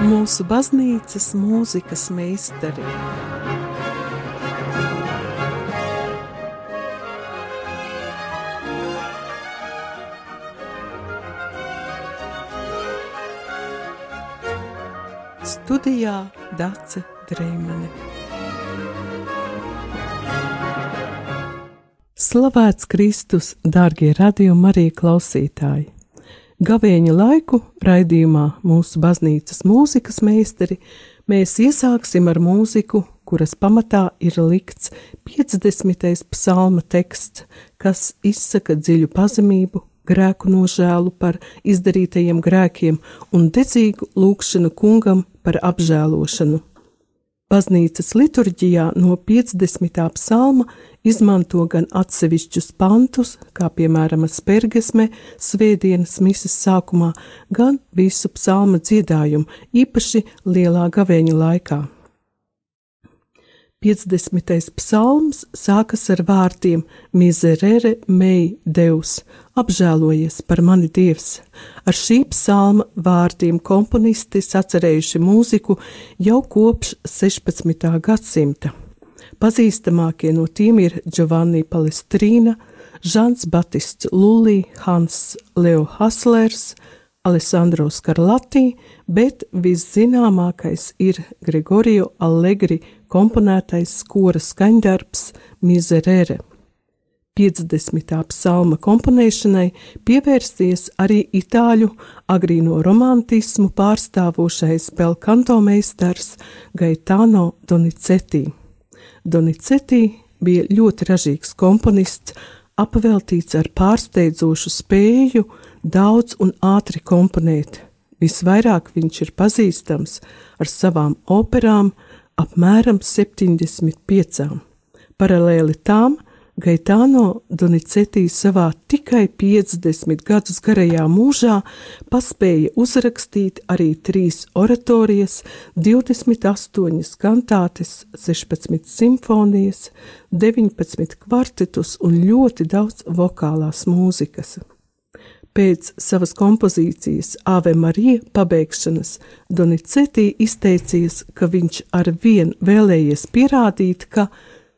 mūsu baznīcas mūzikas meistari. Studijā Dace Dreimane. Slavēts Kristus, dārgie radījumi, arī klausītāji! Gavēņa laiku raidījumā mūsu baznīcas mūzikas meistari mēs iesāksim ar mūziku, kuras pamatā ir likts 50. psalma teksts, kas izsaka dziļu pazemību, grēku nožēlu par izdarītajiem grēkiem un dedzīgu lūgšanu kungam par apžēlošanu. Baznīcas liturģijā no 50. psalma izmanto gan atsevišķus pantus, kā piemēram spērgesme, svētdienas mises sākumā, gan visu psalma dziedājumu, īpaši lielā gavēņa laikā. 50. psalms sākas ar vārdiem Mizerere mei Deus, apžēlojies par mani Dievs. Ar šī psalma vārdiem komponisti sacerējuši mūziku jau kopš 16. gadsimta. Pazīstamākie no tiem ir Giovanni Palestrīna, Žants Batists Lulī, Hans Leo Haslers, Alessandro Skarlati, bet viszināmākais ir Gregorio Allegri komponētais skora skaņdarbs Mizerere. 50. psalma komponēšanai pievērsties arī itāļu agrīno romantismu pārstāvošais belkanto meistars Gaetano Donizetti. Donizetti bija ļoti ražīgs komponists, apveltīts ar pārsteidzošu spēju daudz un ātri komponēt. Visvairāk viņš ir pazīstams ar savām operām, apmēram 75. Paralēli tām Gaetano Donizetti savā tikai 50 gadus garajā mūžā paspēja uzrakstīt arī trīs oratorijas, 28 kantātes, 16 simfonijas, 19 kvartetus un ļoti daudz vokālās mūzikas. Pēc savas kompozīcijas Ave Marija pabeigšanas Donizetī izteicies, ka viņš ar vien vēlējies pierādīt, ka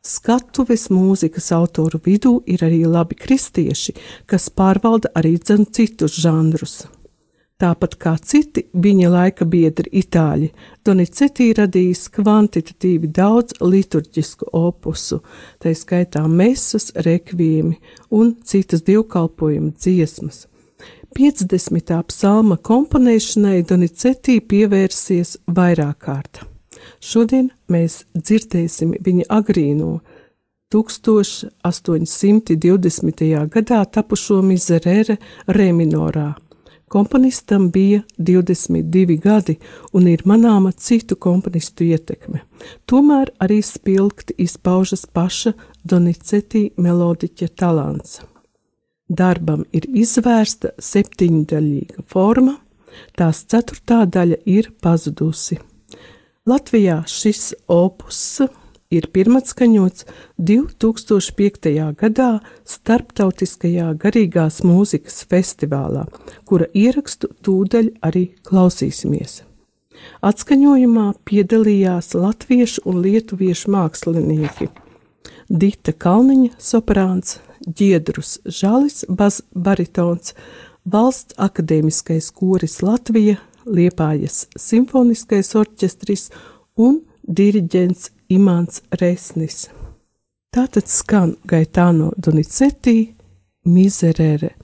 skatuves mūzikas autoru vidū ir arī labi kristieši, kas pārvalda arī dzen citus žanrus. Tāpat kā citi viņa laika biedri itāļi, Donizetī radījis kvantitatīvi daudz liturģisku opusu, tā skaitā mesas, rekvijumi un citas divkalpojumu dziesmas. 50. psalma komponēšanai Donizetī pievērsies vairāk kārt. Šodien mēs dzirdēsim viņa agrīno 1820. gadā tapušo mizerere reminorā. Komponistam bija 22 gadi un ir manāma citu komponistu ietekme. Tomēr arī spilgti izpaužas paša Donizetī melodiķa talants. Darbam ir izvērsta septiņdaļīga forma, tās ceturtā daļa ir pazudusi. Latvijā šis opus ir pirmatskaņots 2005. gadā Starptautiskajā garīgās mūzikas festivālā, kura ierakstu tūdaļ arī klausīsimies. Atskaņojumā piedalījās latviešu un lietuviešu mākslinieki Dita Kalniņa, soprāns, Giedrus Žalis, baritons, Valsts akadēmiskais koris Latvija, Liepājas simfoniskais orķestris un diriģents Imants Resnis. Tātad skan Gaitāno Donizetī, Mizerere.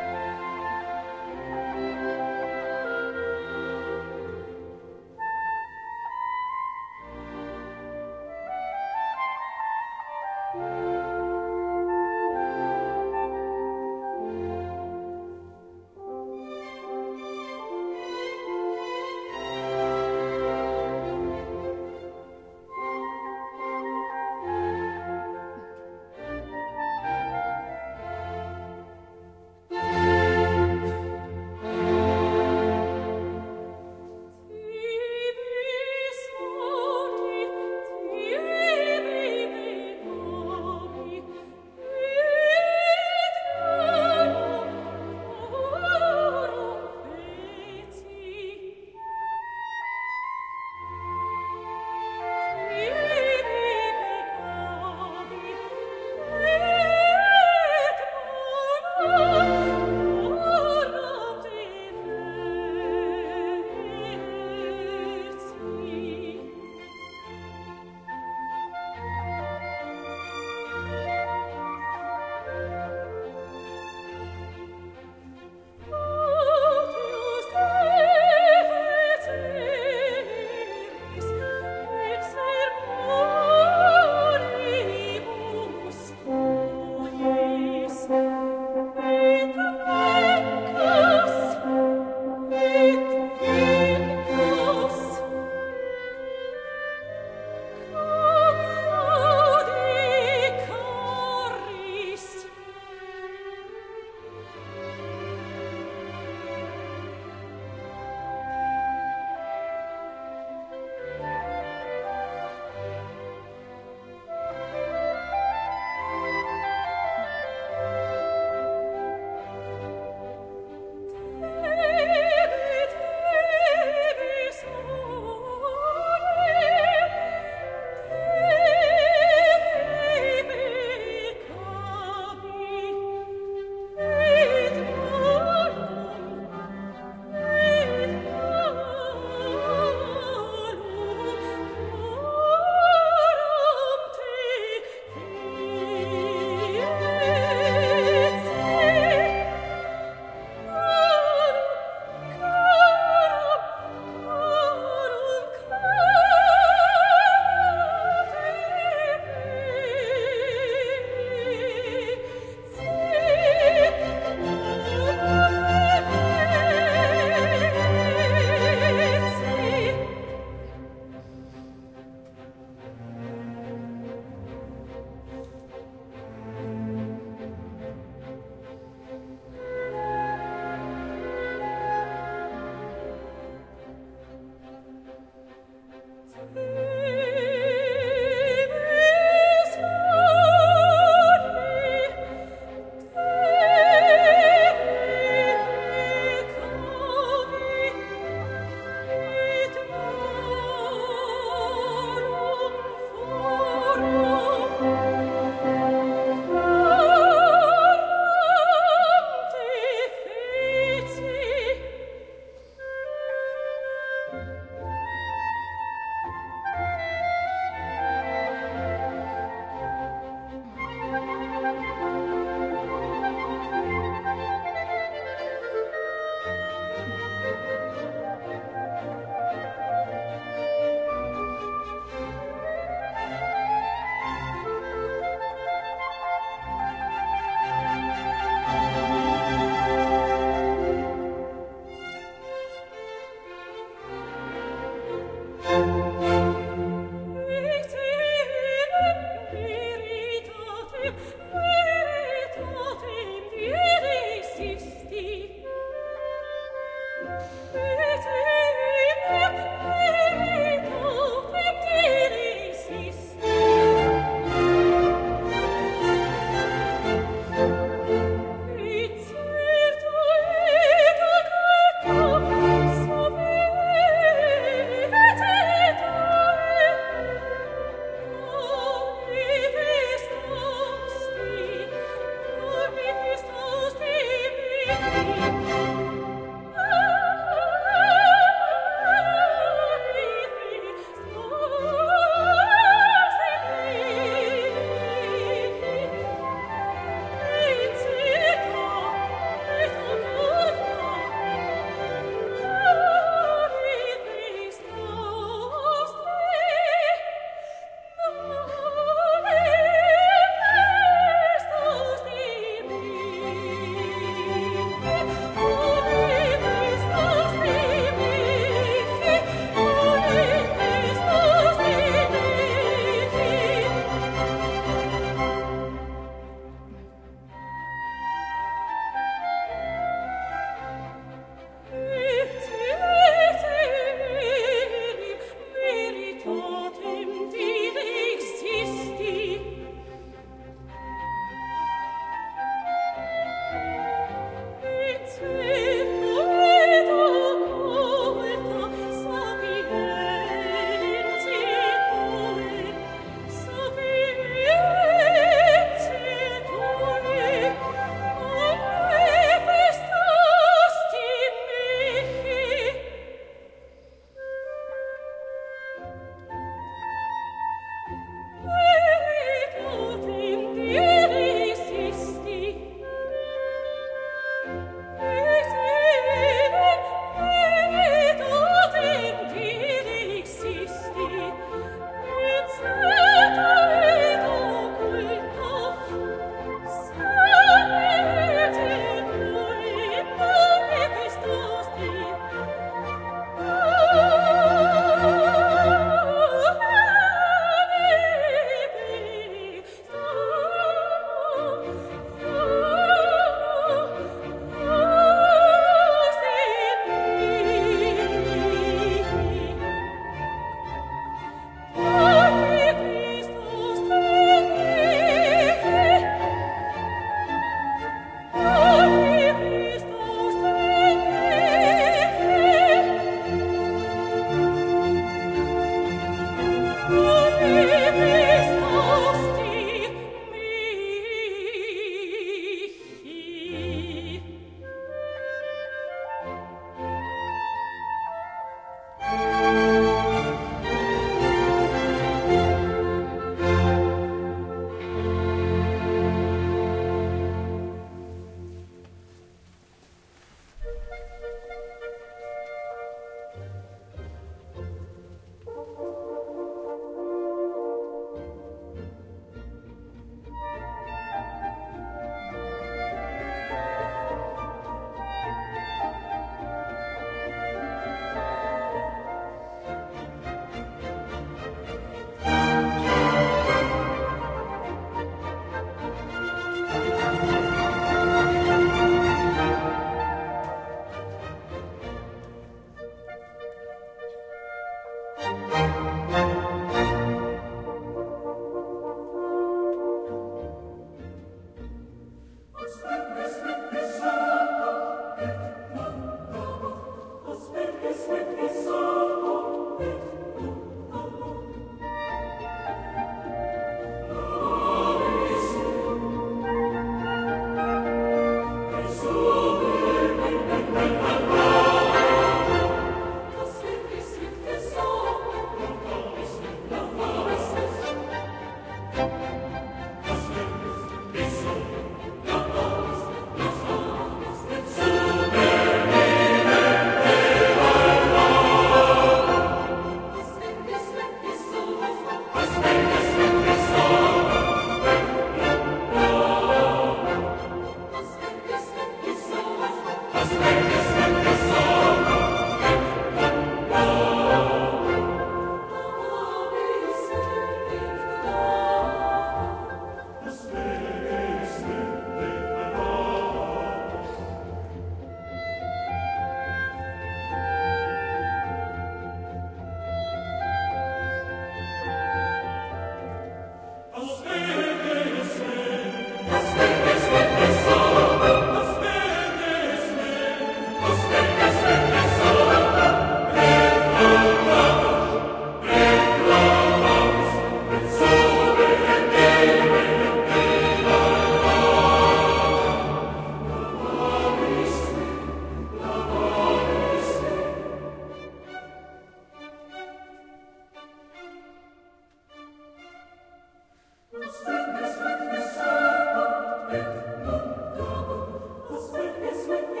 when we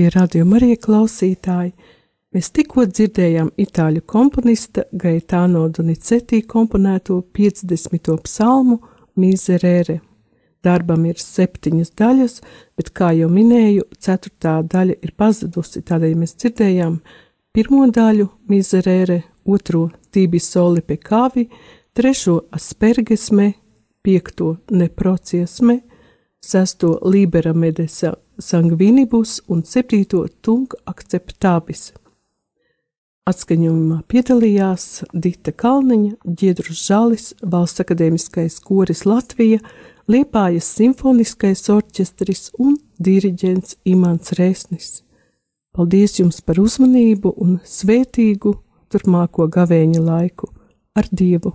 Dārgie radījumi arī klausītāji, mēs tikko dzirdējām itāļu komponista Gaetano Donizetti komponēto 50. psalmu Miserere. Darbam ir septiņas daļas, bet, kā jau minēju, ceturtā daļa ir pazudusi, tādēļ mēs dzirdējām pirmo daļu Miserere, otro Tibi Soli Pekāvi, trešo Aspergesme, piekto Neprociesme, sesto Libera Medesa Sangvinibus un 7. Tung akceptabis. Atskaņojumā piedalījās Dita Kalniņa, Giedrus Žalis, Valsts akadēmiskais koris Latvija, Liepājas simfoniskais orķestris un diriģents Imants Rēsnis. Paldies jums par uzmanību un svētīgu turpmāko gavēņa laiku ar Dievu!